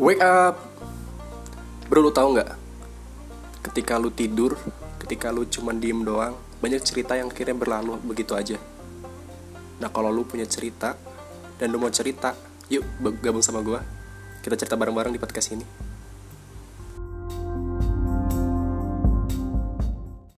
Wake up. Bro lu tahu nggak? Ketika lu tidur Ketika lu cuman diem doang Banyak cerita yang akhirnya berlalu begitu aja. Nah kalau lu punya cerita Dan lu mau cerita Yuk gabung sama gua. Kita cerita bareng-bareng di podcast ini.